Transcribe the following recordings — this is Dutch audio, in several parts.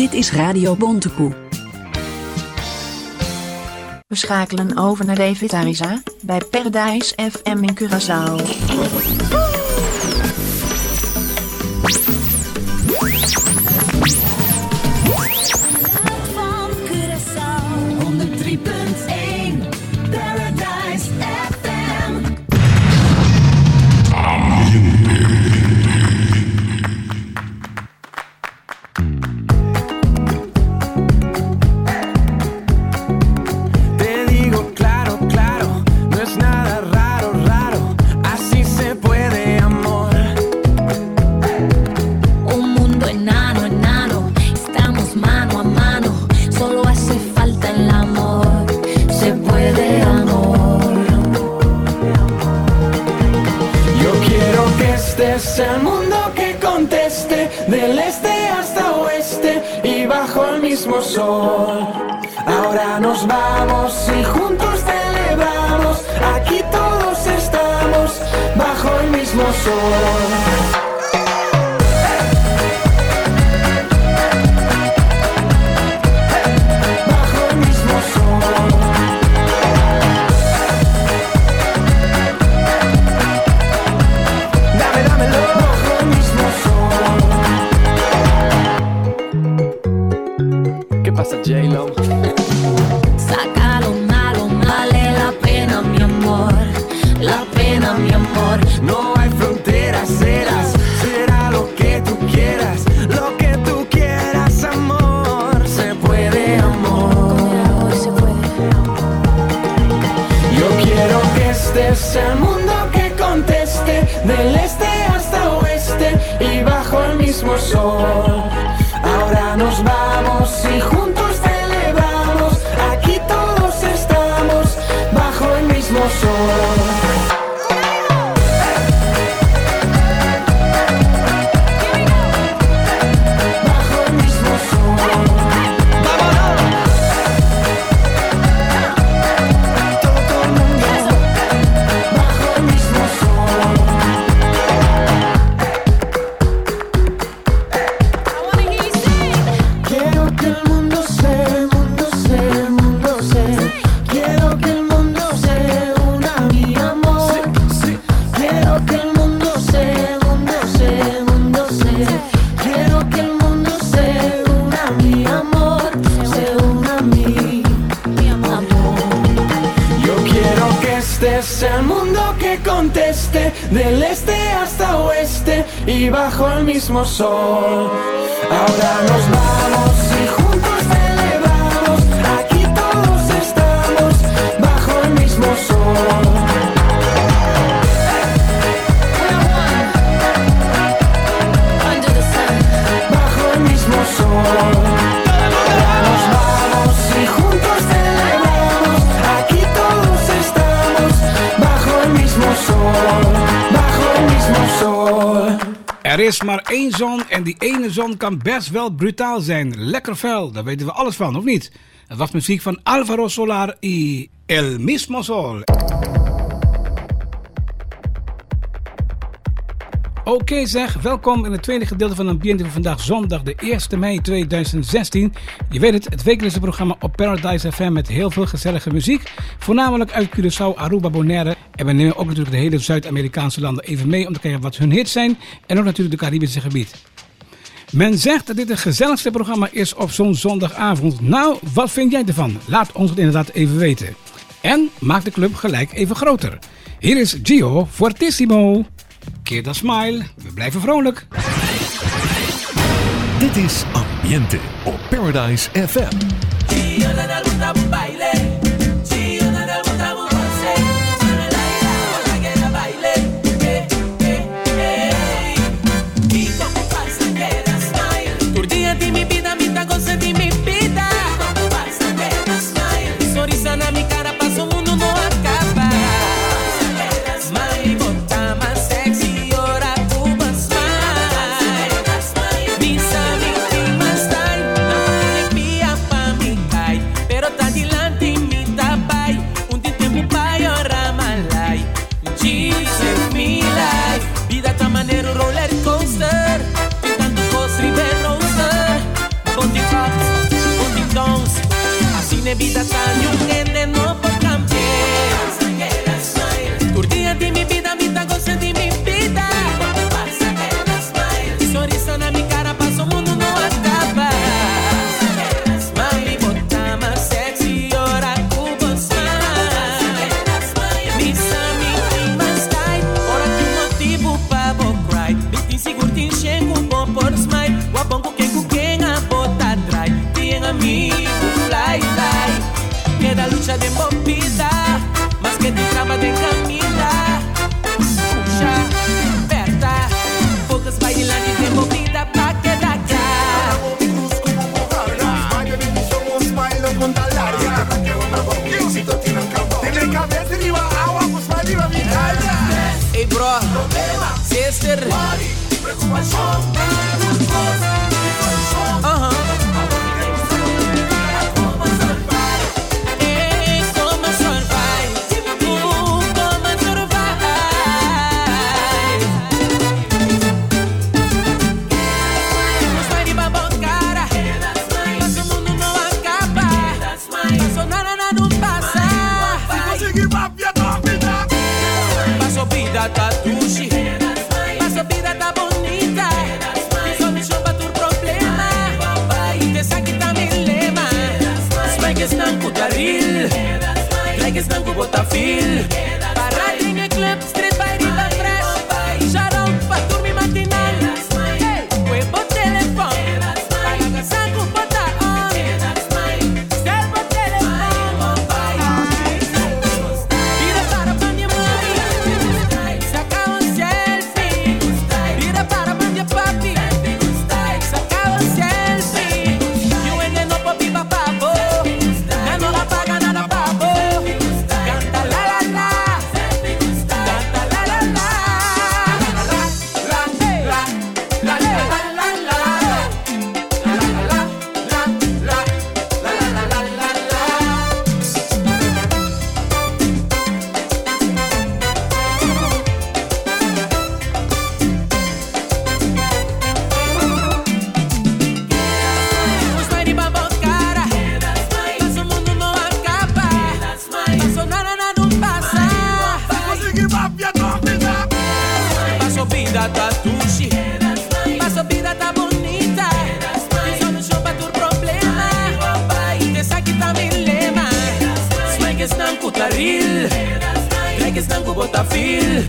Dit is Radio Bontekoe. We schakelen over naar David Arisa bij Paradise FM in Curaçao. Mismo sol. Ahora nos vamos die ene zon kan best wel brutaal zijn. Lekker fel, daar weten we alles van, of niet? Het was muziek van Alvaro Solar y El Mismo Sol. Oké zeg, welkom in het tweede gedeelte van Ambiente van vandaag zondag de 1 mei 2016. Je weet het, het wekelijkse programma op Paradise FM met heel veel gezellige muziek. Voornamelijk uit Curaçao, Aruba, Bonaire. En we nemen ook natuurlijk de hele Zuid-Amerikaanse landen even mee om te kijken wat hun hits zijn. En ook natuurlijk de Caribische gebied. Men zegt dat dit het gezelligste programma is op zo'n zondagavond. Nou, wat vind jij ervan? Laat ons het inderdaad even weten. En maak de club gelijk even groter. Hier is Gio Fortissimo. Keer dat smile, we blijven vrolijk. Dit is Ambiente op Paradise FM. barril. Like estanco botafil.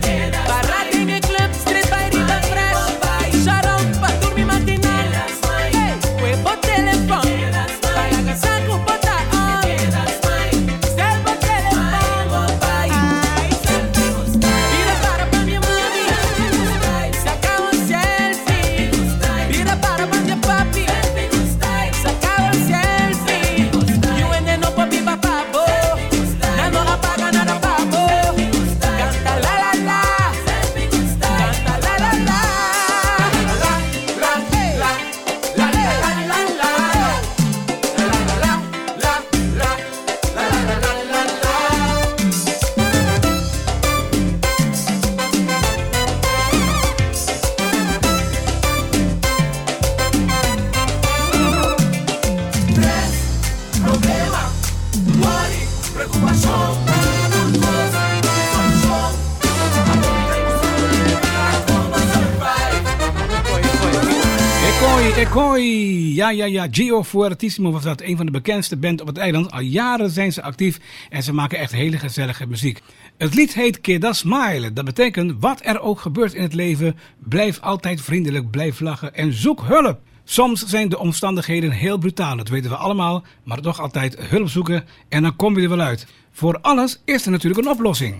ja, ja. Gio Fuertissimo was dat. Een van de bekendste band op het eiland. Al jaren zijn ze actief en ze maken echt hele gezellige muziek. Het lied heet Keda Smile. Dat betekent, wat er ook gebeurt in het leven, blijf altijd vriendelijk, blijf lachen en zoek hulp. Soms zijn de omstandigheden heel brutaal, dat weten we allemaal, maar toch altijd hulp zoeken en dan kom je er wel uit. Voor alles is er natuurlijk een oplossing.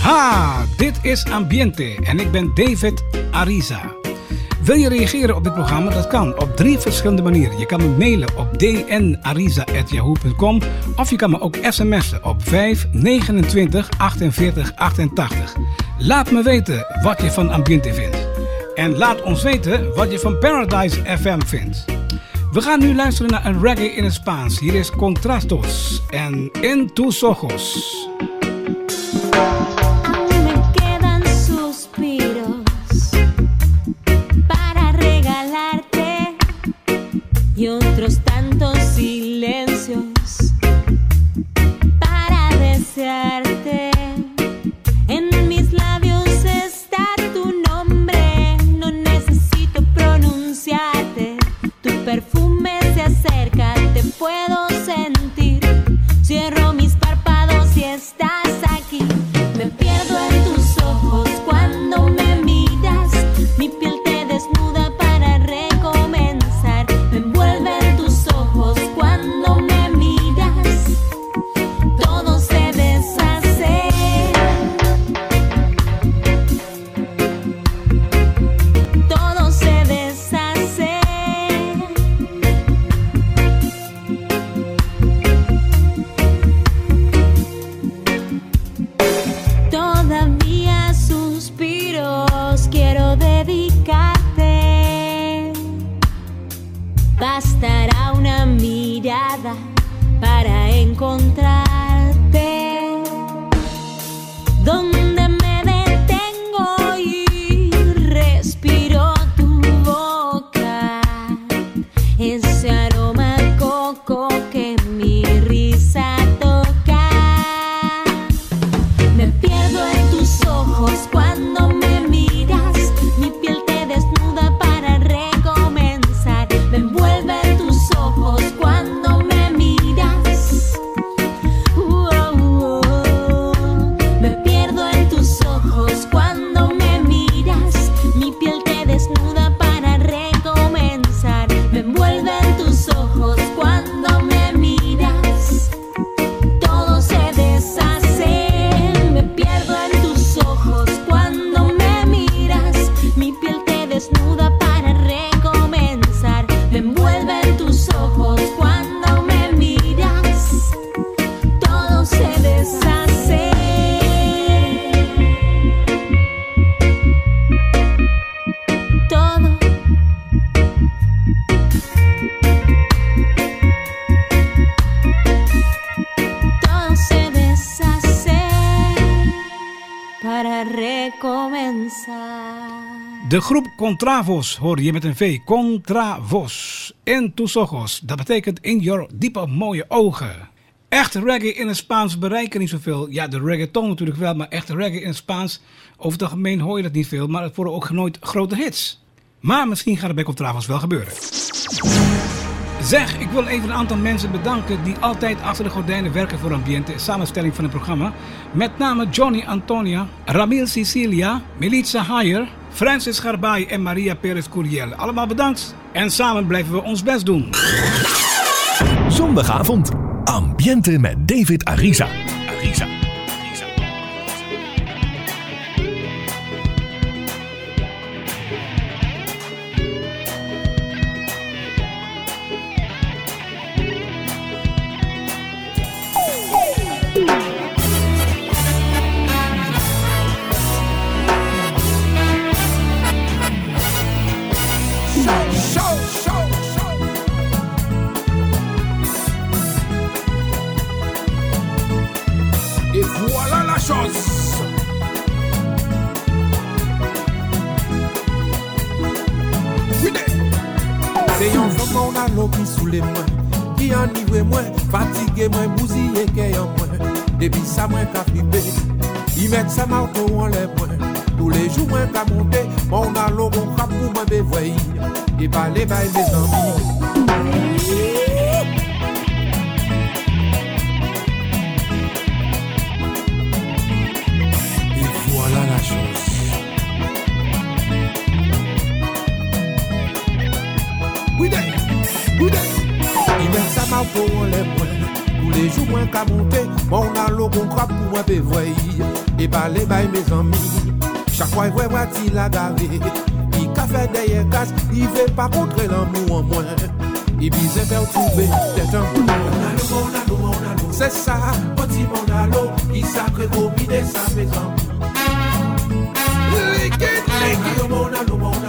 Ha, dit is Ambiente en ik ben David Ariza. Wil je reageren op dit programma? Dat kan op drie verschillende manieren. Je kan me mailen op dnariza.yahoo.com of je kan me ook sms'en op 5 29 48 88. Laat me weten wat je van Ambiente vindt. En laat ons weten wat je van Paradise FM vindt. We gaan nu luisteren naar een reggae in het Spaans. Hier is Contrastos en En Tus Ojos. De groep Contravos hoor je met een V. Contravos. En tus ojos. Dat betekent in your diepe mooie ogen. Echt reggae in het Spaans bereiken niet zoveel. Ja, de reggaeton natuurlijk wel, maar echt reggae in het Spaans. Over het algemeen hoor je dat niet veel, maar het worden ook nooit grote hits. Maar misschien gaat het bij Contravos wel gebeuren. Zeg, ik wil even een aantal mensen bedanken die altijd achter de gordijnen werken voor Ambiente, samenstelling van het programma. Met name Johnny Antonia, Ramil Sicilia, Melitza Hayer, Francis Garbay en Maria Perez Curiel. Allemaal bedankt en samen blijven we ons best doen. Zondagavond. Ambiente met David Ariza. Ariza. Et voilà la chose. Se yon fòm moun alo ki soule mwen Ki anivwe mwen, fatige mwen, bousille ke yon mwen Depi sa mwen ka flipe I met sa mauto an le mwen Tou le jou mwen ka monte Moun alo kon kap pou mwen E ma pou an le mwen Tous les jours mwen ka monte Mon alo kon krap pou mwen pe voyi E pale bay me zanmi Chak fwa vwe wati la gave I ka fe deye kas I ve pa kontre l'amou an mwen I bize fe ou trouve Det un moun Mon alo, mon alo, alo Se sa, poti mon alo Ki sakre komine sa me alo,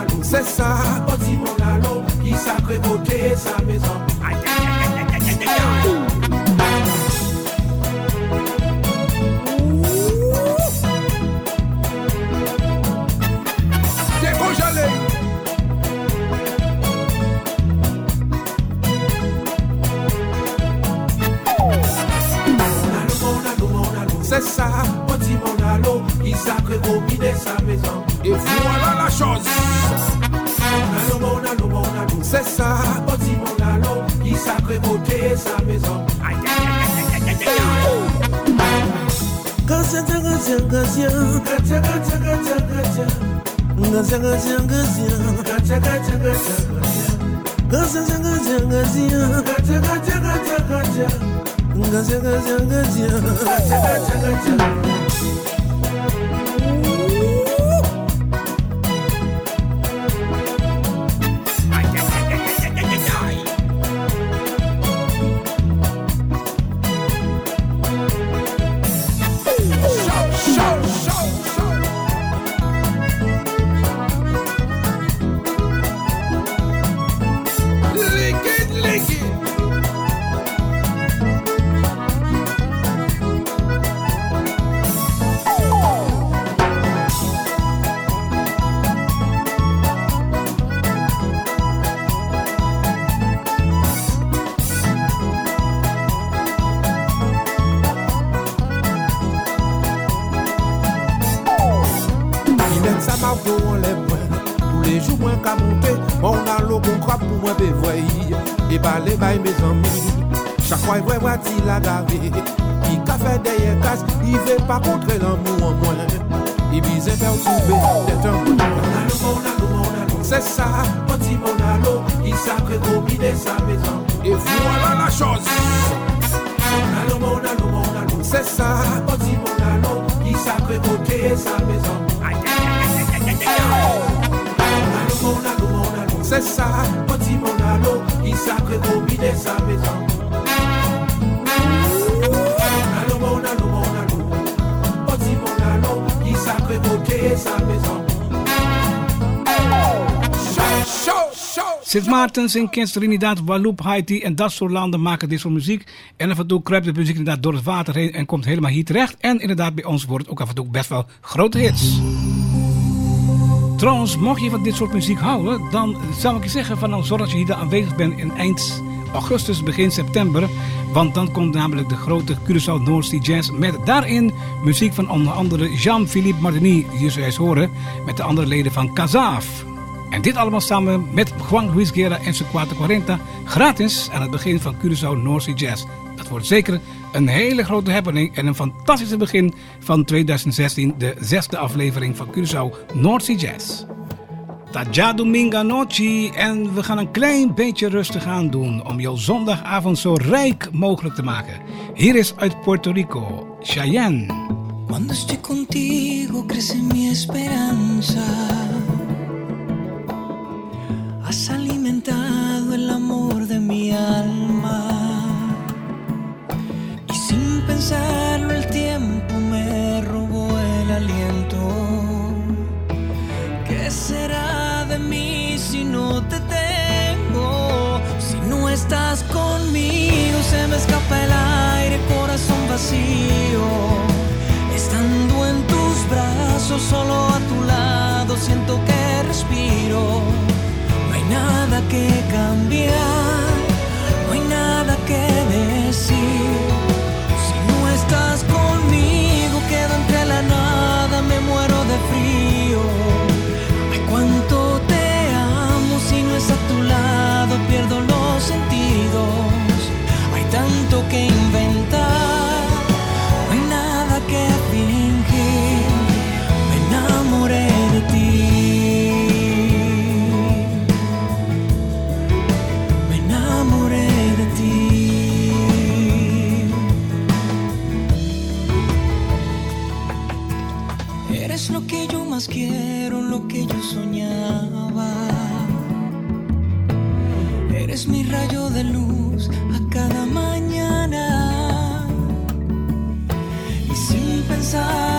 alo Se sa, poti mon alo Ki sakre kote sa me gaja gaja gaja gaja Maartens in Kens, Trinidad, Waloop, Haiti en dat soort landen maken dit soort muziek. En af en toe kruipt de muziek inderdaad door het water heen en komt helemaal hier terecht. En inderdaad, bij ons wordt het ook af en toe best wel grote hits. Trouwens, mocht je van dit soort muziek houden, dan zou ik je zeggen van nou zorg dat je hier aanwezig bent in eind augustus, begin september. Want dan komt namelijk de grote Curaçao North Sea Jazz met daarin muziek van onder andere Jean-Philippe Martini, die je eens horen, met de andere leden van Kazaaf. En dit allemaal samen met Juan Luis Guerra en zijn 440 gratis aan het begin van Curaçao North Sea Jazz. Dat wordt zeker een hele grote happening en een fantastische begin van 2016, de zesde aflevering van Curaçao North Sea Jazz. Taja Dominga Noche en we gaan een klein beetje rustig aan doen om jouw zondagavond zo rijk mogelijk te maken. Hier is uit Puerto Rico, Cheyenne. Cuando estoy contigo crece mi esperanza. Has alimentado el amor de mi alma. Y sin pensarlo el tiempo me robó el aliento. ¿Qué será de mí si no te tengo? Si no estás conmigo se me escapa el aire, corazón vacío. Estando en tus brazos, solo a tu lado, siento que respiro. Nada que cambiar, Eres mi rayo de luz a cada mañana. Y sin pensarlo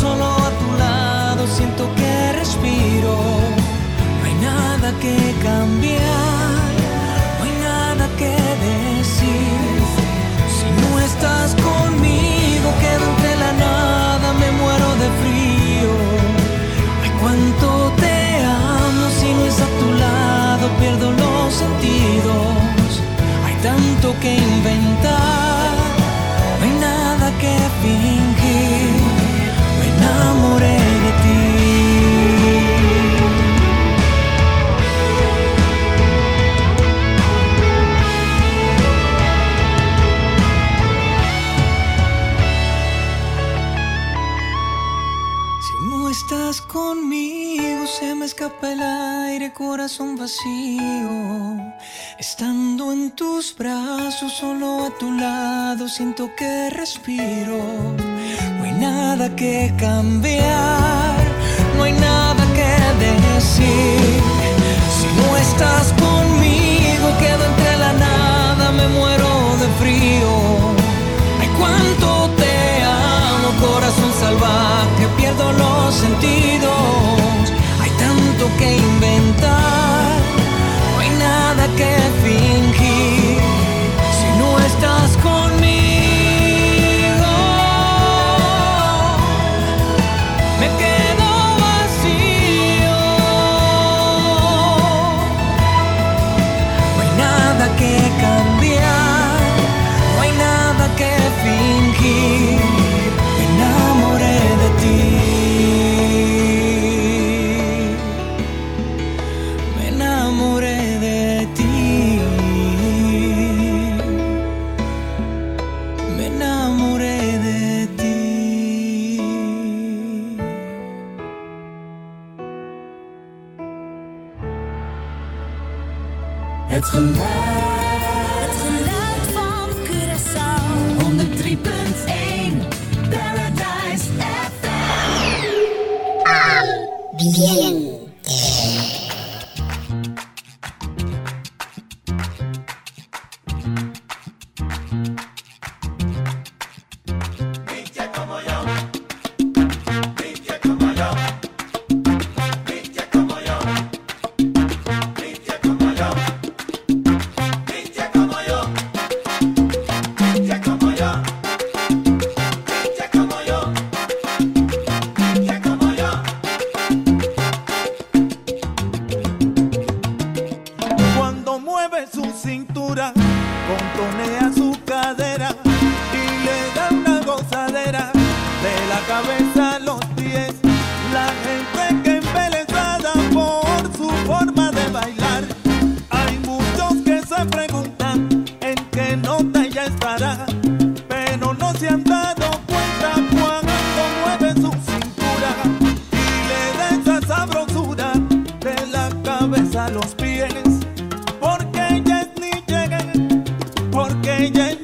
solo a tu lado siento que respiro. No hay nada que cambiar, no hay nada que decir. Si no estás conmigo, quedo entre la nada, me muero de frío. Ay, cuánto te amo, si no es a tu lado, pierdo los sentidos. Hay tanto que inventar. corazón vacío. Estando en tus brazos, solo a tu lado, siento que respiro. No hay nada que cambiar, no hay nada que decir. Si no estás conmigo, quedo entre la nada, me muero de frío. Ay, cuánto te amo, corazón salvaje, pierdo los sentidos hay tanto que inventar que fingir. Si no estás con porque ya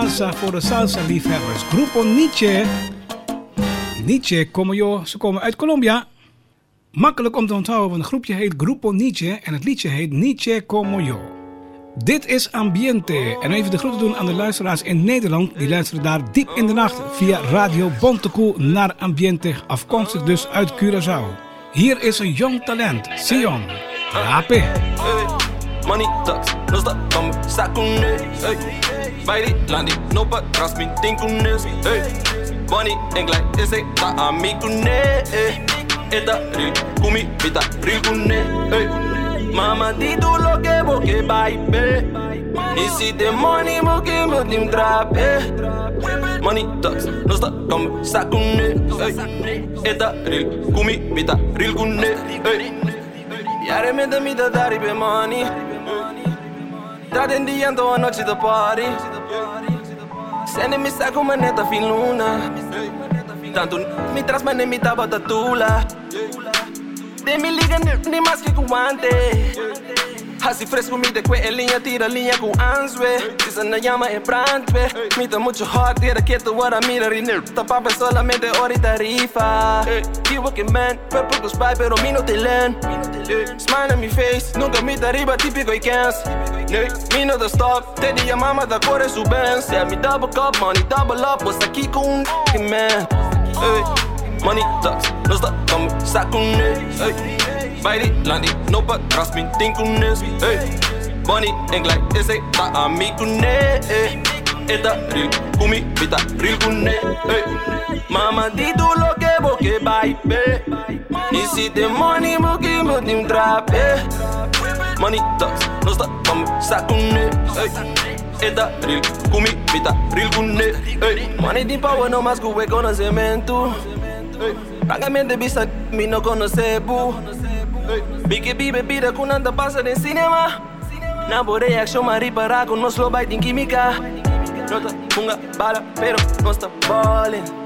salsa voor de salsa-liefhebbers. Grupo Nietzsche. Nietzsche, como yo, ze komen uit Colombia. Makkelijk om te onthouden, want het groepje heet Grupo Nietzsche en het liedje heet Nietzsche como yo. Dit is Ambiente. En even de groeten doen aan de luisteraars in Nederland. Die luisteren daar diep in de nacht via Radio Bontekoe naar Ambiente. Afkomstig dus uit Curaçao. Hier is een jong talent, Sion. Rape. Money talks, no stop. bij die landing. No patras, mijn ding toen is. Hey, Bonnie, Englij, is ik dat aan mij toen nee. Eta ril, kumi, bita, ril kune. Hey, eh. mama die doet lo que boke bij pe. Is it the money, moke, moet hem drapen. Eh. Money talks, no stop, kom, sta toen nee. Eh. Eta ril, kumi, bita, ril kune. Hey, yare me de mi da dari be money. That in the end, oh, I know the party. Sende mi saco maneta fin luna. Tanto mi tras me mi taba tatula De mi liga ni más que guante Así fresco mi de que en línea tira línea con answe Dicen na llama en brandwe Mita mucho hard tira que tu wara mira rinir Tapapa solamente ahorita rifa. You working man, purple go spy pero mi no te len Smile on mi face, nunca mi arriba típico y cans Mi no te stop, te di mama da cuore su Benz. Yeah, mi double cup, money double up Was aquí con un man Hey, Money talks, no stop, come it Hey, Bij die land die noppen, ras min tinkelnis. Hey, money en gelijk is ik ta amikune. Eta ril kumi, vita real kune. Hey, mama di do lo que boke bai pe. Ni si de money mo ki mo tim trape. Money talks, no stop from sakune. Hey. Eta ril kumi, vita real kune. Hey, money di power no mas kuwe kono cementu. Hey. Rangamente bisa, mi no conoce bu. Big bibe bire cu nanda pasă din cinema N-am o reacție, mă ripăra cu nu slow bite din chimica Notă, punga, bala, pero no stă ballin'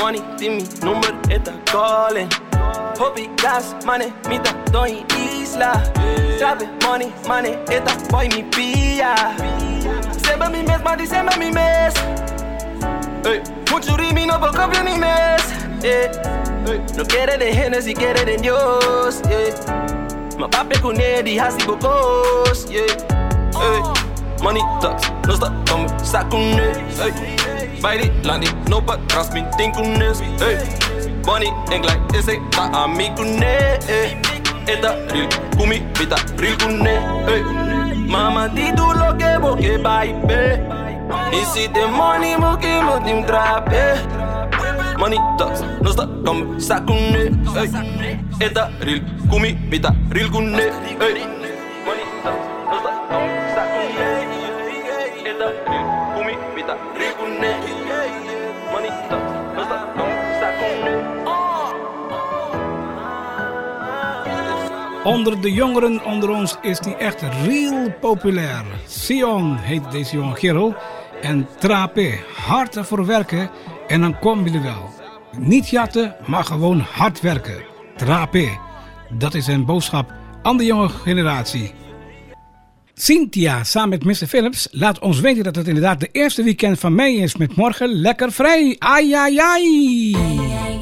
Money, timmy, număr, eta, calling Hopi, gas, mane, mita, doi, isla Trabe, money, mane, eta, boy, mi pia Sempre mi mes, mă, sempre mi mes Ei, munciuri, mi, nu vă copii, mi mes eh. No quiere de Genesis, quiere de Dios, eh. Mapape kunedi, hasi bocos, yeah. Money talks, no stop coming, sakune, eh. Baile, landi, no patras, mi tinkunes, eh. Bonnie, en gelijk, is ik da amikune, eh. Eta ril, kumi, vita, ril kune, eh. Mama, di tu lo que boque, baipe. Y si te money, mo que mo tim trape, eh. No Ey, eta real, kumi, talks, no Onder de jongeren onder ons is die echt real populair. Sion heet deze jonge kerel. En Trape, hard ervoor werken en dan kom je er wel. Niet jatten, maar gewoon hard werken. Trape, dat is een boodschap aan de jonge generatie. Cynthia samen met Mr. Phillips laat ons weten dat het inderdaad de eerste weekend van mei is met morgen lekker vrij. Ai ai ai. Baby,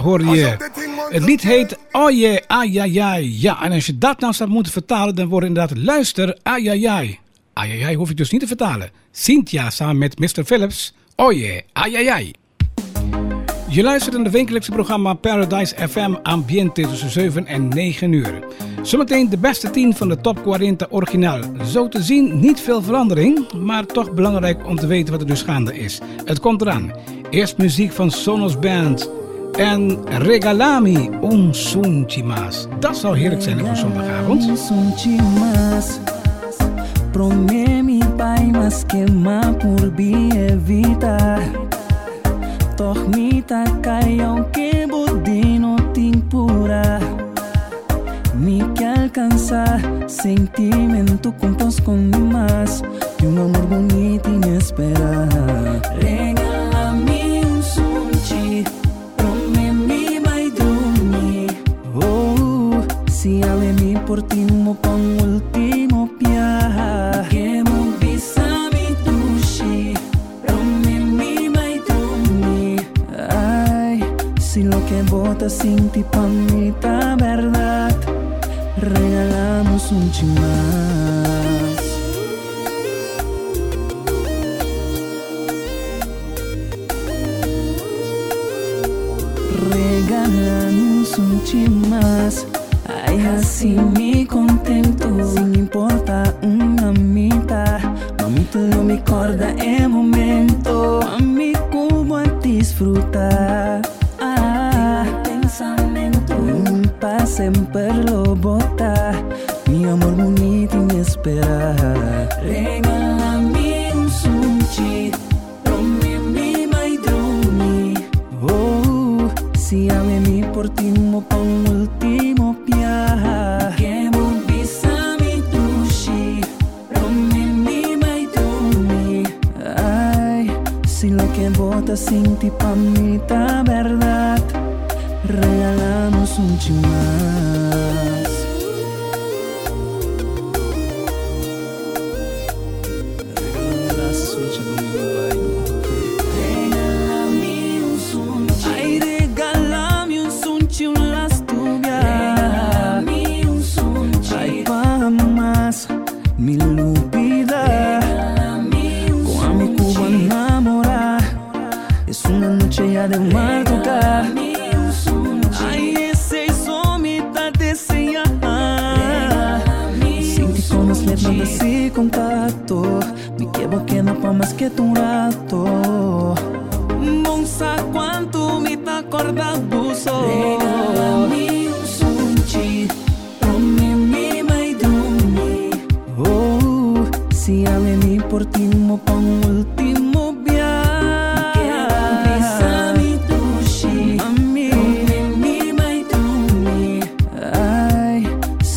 hoor je. Het lied heet Oh yeah, Ja, en als je dat nou zou moeten vertalen, dan wordt inderdaad luister, ai ai hoef je dus niet te vertalen. Cynthia samen met Mr. Phillips. Oh yeah, ai Je luistert naar het wekelijkse programma Paradise FM Ambiente tussen 7 en 9 uur. Zometeen de beste 10 van de top 40 originaal. Zo te zien niet veel verandering, maar toch belangrijk om te weten wat er dus gaande is. Het komt eraan. Eerst muziek van Sonos Band en Regalami un Sunchimas. Dat zou heerlijk zijn op een zondagavond. Sunchimas Prome mi pai mas queima por bi evitar. Toch mi takai aunque budino timpura Mi que alcanzar sentimento juntos con más. Y un amor bonito inesperado Decía venir por ti mo pang ultimo piah Que mo bisa bitushi Romi mi mai Ay, si lo que botas sin ti pa mitad verdad Regalamos un chimán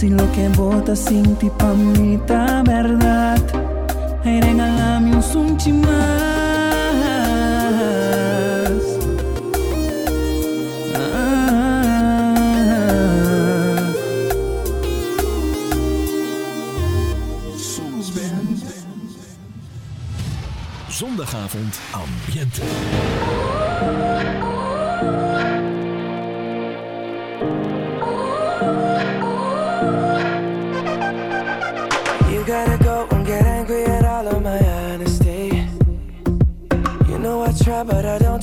si lo que bota sin ti pa mí ta verdad Ay, regálame un sunchi más Ah. Zondagavond Ambiente.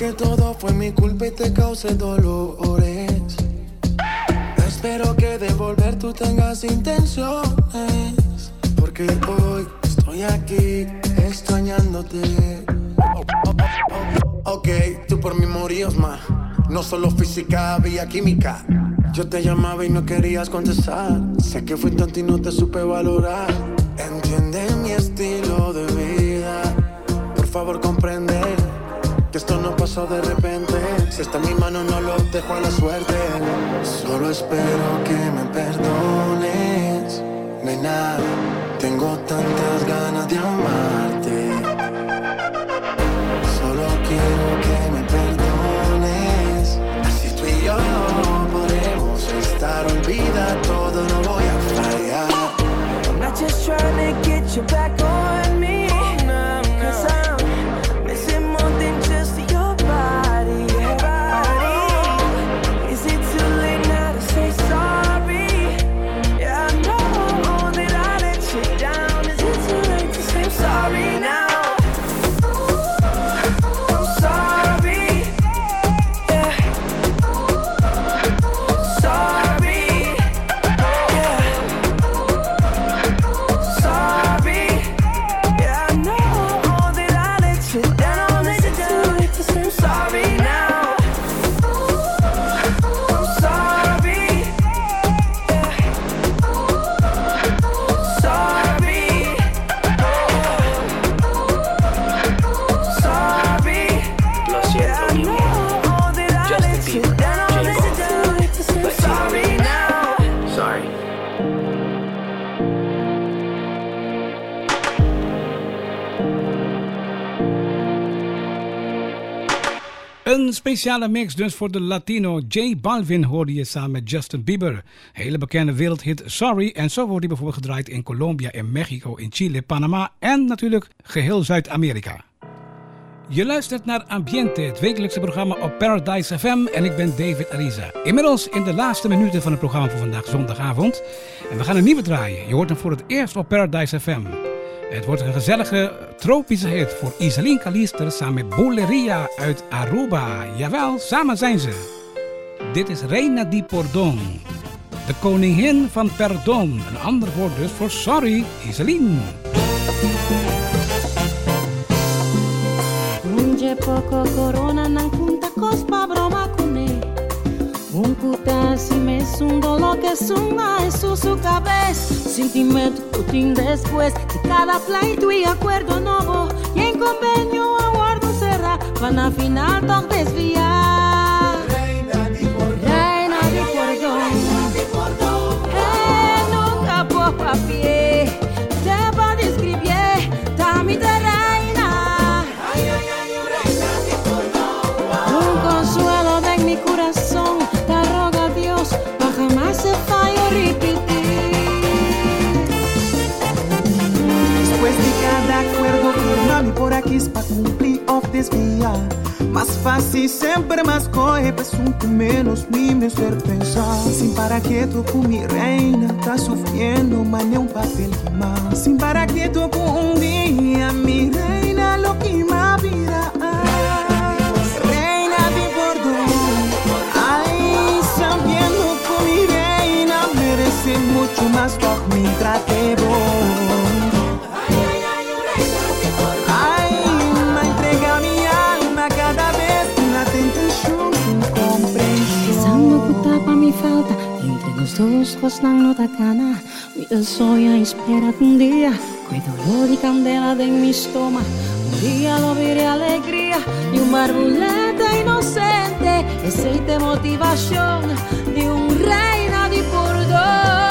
que todo fue mi culpa y te causé dolores. Espero que de volver tú tengas intenciones. Porque hoy estoy aquí extrañándote. Ok, tú por mí morías más. No solo física, había química. Yo te llamaba y no querías contestar. Sé que fui tonto y no te supe valorar. Entiende mi estilo de vida. Por favor, comprende que esto no pasó de repente. Si está en mi mano, no lo dejo a la suerte. Solo espero que me perdones. Nena, tengo tantas ganas de amarte. Solo quiero que me perdones. Así tú y yo podemos estar. Olvida todo, no voy a fallar. I'm not just trying to get you back on Een speciale mix dus voor de Latino. J Balvin hoorde je samen met Justin Bieber. Hele bekende wereldhit Sorry. En zo wordt hij bijvoorbeeld gedraaid in Colombia, in Mexico, in Chile, Panama en natuurlijk geheel Zuid-Amerika. Je luistert naar Ambiente, het wekelijkse programma op Paradise FM en ik ben David Ariza. Inmiddels in de laatste minuten van het programma voor vandaag zondagavond. En we gaan een nieuwe draaien. Je hoort hem voor het eerst op Paradise FM. Het wordt een gezellige tropische hit voor Isaline Kalister samen met Boleria uit Aruba. Jawel, samen zijn ze. Dit is Reina di Pordon. De koningin van pardon. Een ander woord dus voor sorry, Isaline. Unge poco corona cospa broma kuta si me sundo lo que suma en su cabeza. Sentimento putin después de cada pleito y acuerdo novo Y en convenio aguardo cerrar. Para final todo desviar hora que para cumprir of desviar. Más fácil, sempre mais corre, peço pues um menos me me ser pensar. Sin paraquedo com mi reina, tá sufriendo, mas nem um papel que más. Sin paraquedo com um dia, mi reina, lo que más virá. Mucho más por mi tratebo. Tuscos nang nutakana Mi soya espera un día Coi dolor y candela de mi estoma Un día lo veré alegría Y un barbuleta inocente Aceite motivación De un reina de perdón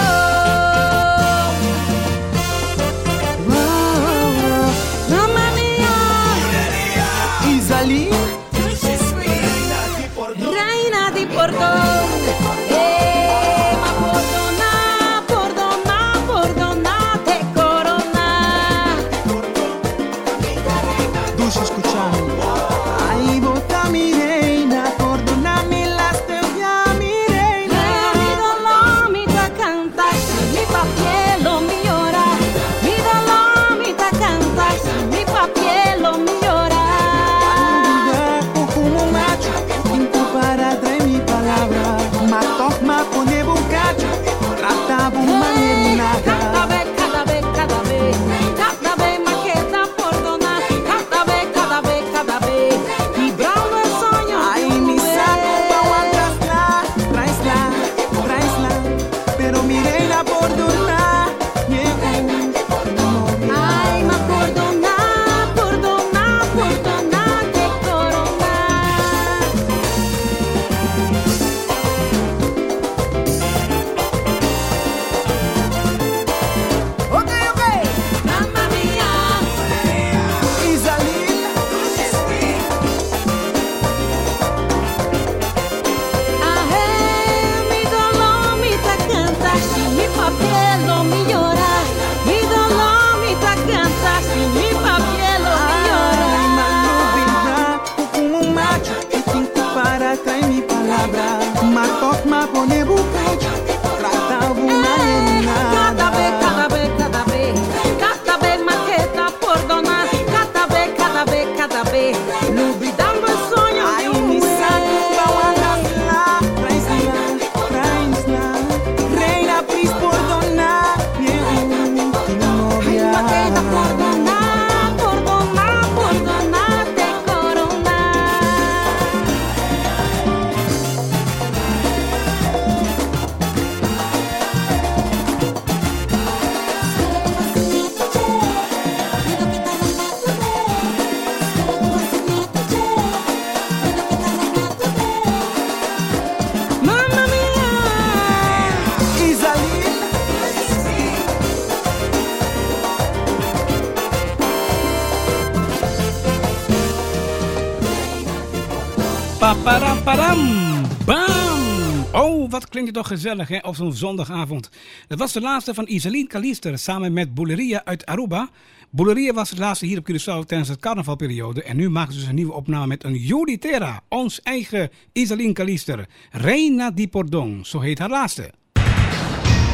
klinkt het toch gezellig hè, op zo'n zondagavond. Dat was de laatste van Isaline Kalister samen met Bouleria uit Aruba. Bouleria was het laatste hier op Curaçao tijdens het carnavalperiode. En nu maken ze dus een nieuwe opname met een Juli Terra, ons eigen Isaline Kalister. Reina di Pordon, zo heet haar laatste.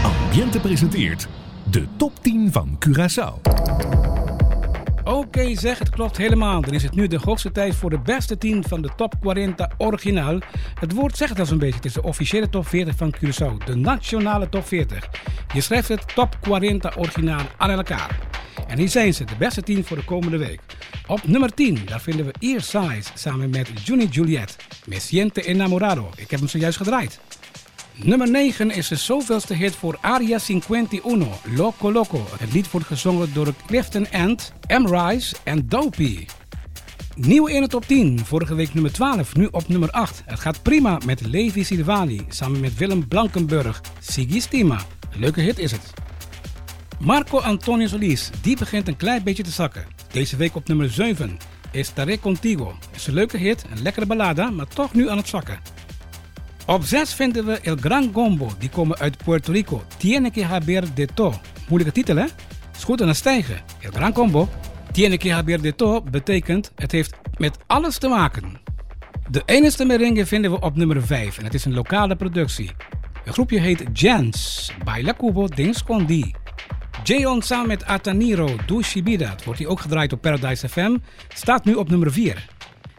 Ambiente presenteert de top 10 van Curaçao. Oké zeg, het klopt helemaal. Dan is het nu de hoogste tijd voor de beste 10 van de Top 40 Originaal. Het woord zegt al zo'n beetje. Het is de officiële top 40 van Curaçao. De nationale top 40. Je schrijft het Top 40 Originaal aan elkaar. En hier zijn ze, de beste 10 voor de komende week. Op nummer 10, daar vinden we Ear Size samen met Juni Juliet. Me siente enamorado. Ik heb hem zojuist gedraaid. Nummer 9 is de zoveelste hit voor Aria 51, Loco Loco. Het lied wordt gezongen door Clifton Ant, M. Rice en Dopey. Nieuw in de top 10, vorige week nummer 12, nu op nummer 8. Het gaat prima met Levi Silvani samen met Willem Blankenburg, Siggy Stima. Een leuke hit is het. Marco Antonio Solis, die begint een klein beetje te zakken. Deze week op nummer 7 Estaré Contigo. Is een leuke hit, een lekkere ballada, maar toch nu aan het zakken. Op 6 vinden we El Gran Gombo, die komen uit Puerto Rico. Tiene que haber de to. Moeilijke titel hè? Is goed stijgen. El Gran Combo. Tiene que haber de to betekent het heeft met alles te maken. De enige merengue vinden we op nummer 5 en het is een lokale productie. Het groepje heet Jans, Baila Cubo de Escondi. Jayon samen met Ataniro, Shibida, het wordt hier ook gedraaid op Paradise FM, staat nu op nummer 4.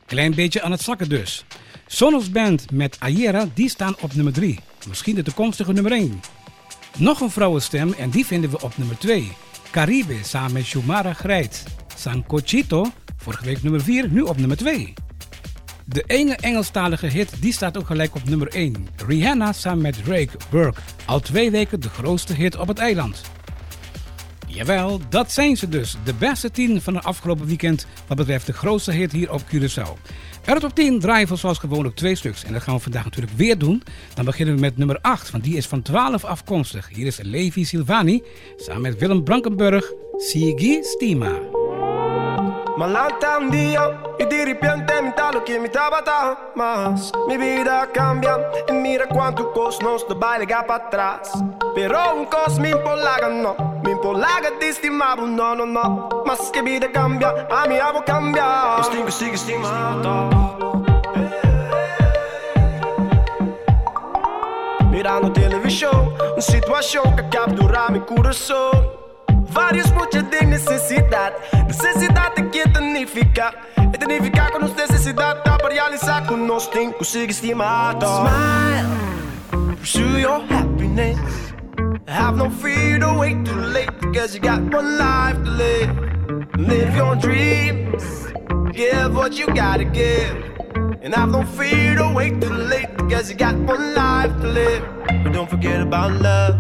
Klein beetje aan het zakken dus. Sonos Band met Ayera, die staan op nummer 3. Misschien de toekomstige nummer 1. Nog een vrouwenstem en die vinden we op nummer 2. Caribe samen met Shumara Grijt. Sancochito, vorige week nummer 4, nu op nummer 2. De ene Engelstalige hit die staat ook gelijk op nummer 1. Rihanna samen met Drake Burke. Al twee weken de grootste hit op het eiland. Jawel, dat zijn ze dus. De beste 10 van het afgelopen weekend wat betreft de grootste hit hier op Curaçao. Uit op 10 draaien we zoals gewoonlijk twee stuks. En dat gaan we vandaag natuurlijk weer doen. Dan beginnen we met nummer 8, want die is van 12 afkomstig. Hier is Levi Silvani samen met Willem Brankenburg, Sigi Stima. Malanta un día y de repente mitad lo que me tabata más. Mi vida cambia y mira cuánto cosmos de baile para atrás. Pero un cos me impolaga no, Mi polaga distimavo, no, no, no Ma schibide cambia, a mi avo cambia Stingo, stingo, stimato Mirano television, een situatie que captura mi coração Vários muitos de necessidade Necessidade que tenifica E tenificar com nossa necessidade Dá para realizar com nós tem consigo estimar Smile, pursue your happiness have no fear to wait too late, because you got one life to live. Live your dreams, give what you gotta give. And have no fear to wait too late, because you got one life to live. But don't forget about love.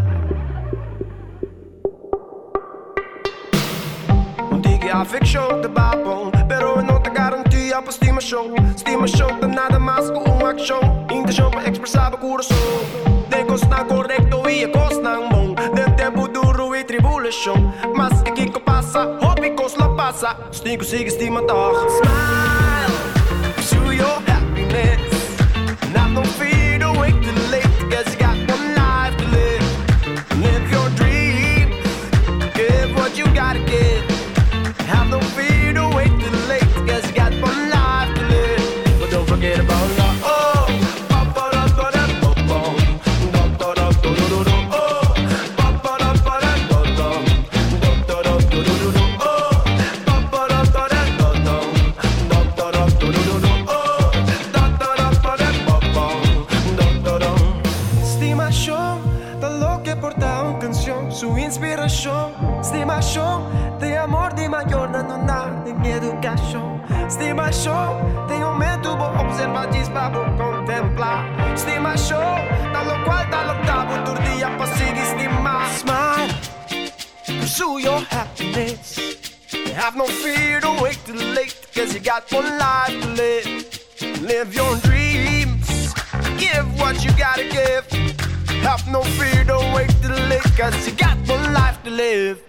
que affection de babão Pero não te garantia para estimação Estimação de nada mais que uma ação Intenção para expressar o coração De costa correto e a costa bom De tempo duro e tribulação Mas que que passa, hobby la passa Stigo sigue estima toch Smile, pursue your happiness. Have no fear Estimação tem um método observar para contemplar. Estimação da lo qual da lotado todo dia para seguir estimar. Smile, pursue your happiness. Have no fear to wait too late, cause you got one life to live. Live your dreams, give what you gotta give. Have no fear, don't wait too late, cause you got one life to live.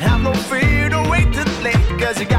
Have no fear, don't wait too late, cause you got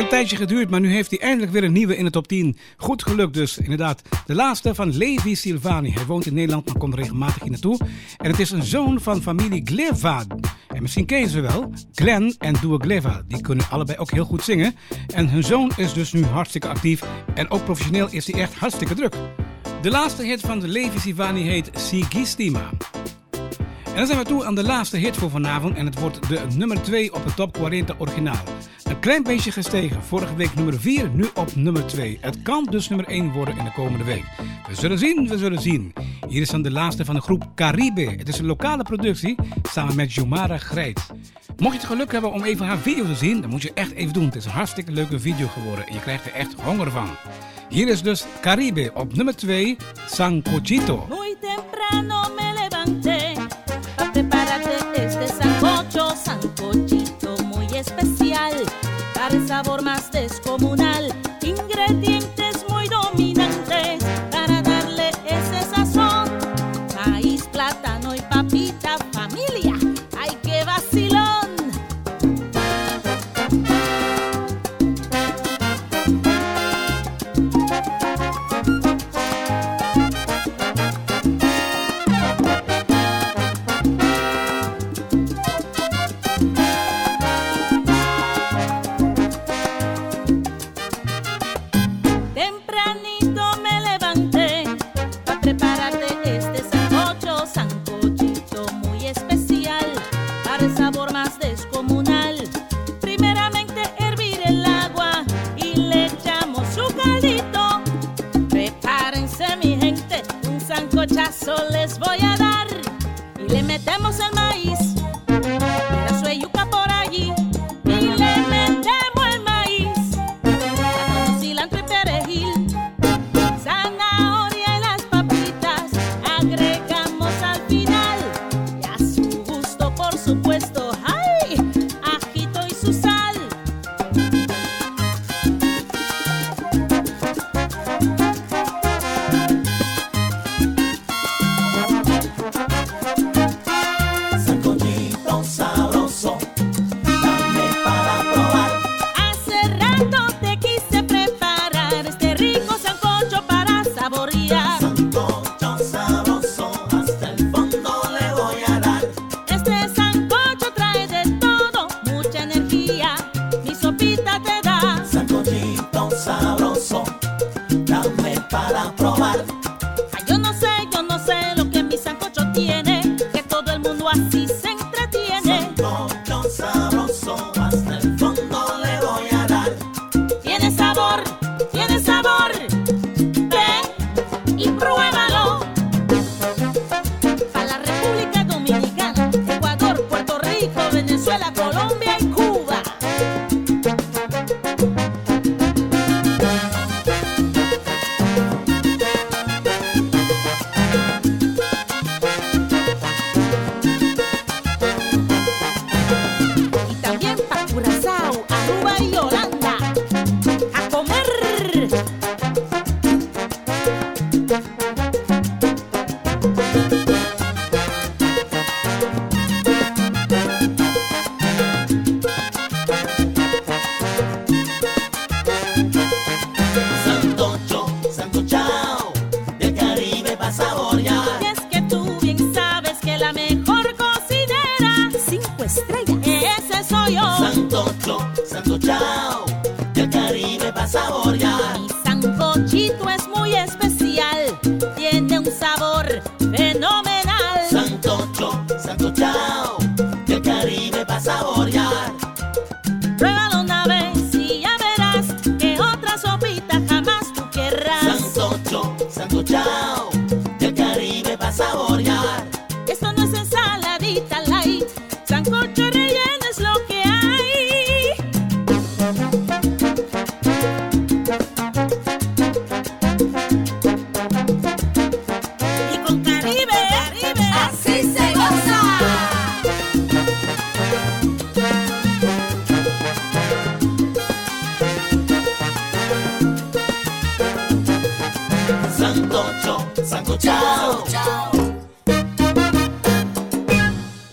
een tijdje geduurd, maar nu heeft hij eindelijk weer een nieuwe in de top 10. Goed gelukt dus, inderdaad. De laatste van Levi Silvani. Hij woont in Nederland, maar komt regelmatig hier naartoe. En het is een zoon van familie Gleva. En misschien ken je ze wel. Glenn en Dua Gleva. Die kunnen allebei ook heel goed zingen. En hun zoon is dus nu hartstikke actief. En ook professioneel is hij echt hartstikke druk. De laatste hit van Levi Silvani heet Sigistima. En dan zijn we toe aan de laatste hit voor vanavond en het wordt de nummer 2 op het top 40 originaal. Een klein beetje gestegen, vorige week nummer 4, nu op nummer 2. Het kan dus nummer 1 worden in de komende week. We zullen zien, we zullen zien. Hier is dan de laatste van de groep Caribe. Het is een lokale productie samen met Jumara Grijt. Mocht je het geluk hebben om even haar video te zien, dan moet je echt even doen. Het is een hartstikke leuke video geworden en je krijgt er echt honger van. Hier is dus Caribe op nummer 2, Sancochito. dar sabor más descomunal.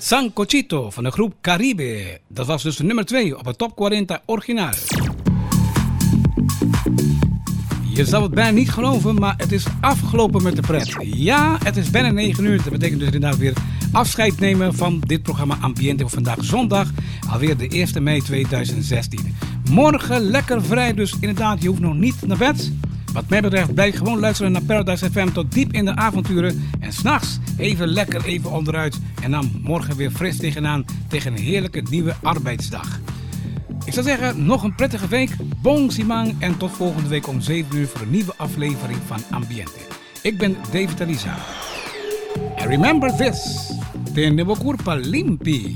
San Cochito van de groep Caribe. Dat was dus de nummer 2 op het Top 40 originaal. Je zou het bijna niet geloven, maar het is afgelopen met de pret. Ja, het is bijna 9 uur. Dat betekent dus inderdaad weer afscheid nemen van dit programma Ambiente voor vandaag zondag. Alweer de 1 mei 2016. Morgen lekker vrij, dus inderdaad, je hoeft nog niet naar bed. Wat mij betreft blijf gewoon luisteren naar Paradise FM tot diep in de avonturen. En s'nachts even lekker even onderuit. En dan morgen weer fris tegenaan tegen een heerlijke nieuwe arbeidsdag. Ik zou zeggen, nog een prettige week. Bon Simang en tot volgende week om 7 uur voor een nieuwe aflevering van Ambiente. Ik ben David Elisa. And remember this. De Nevocurpa limpi.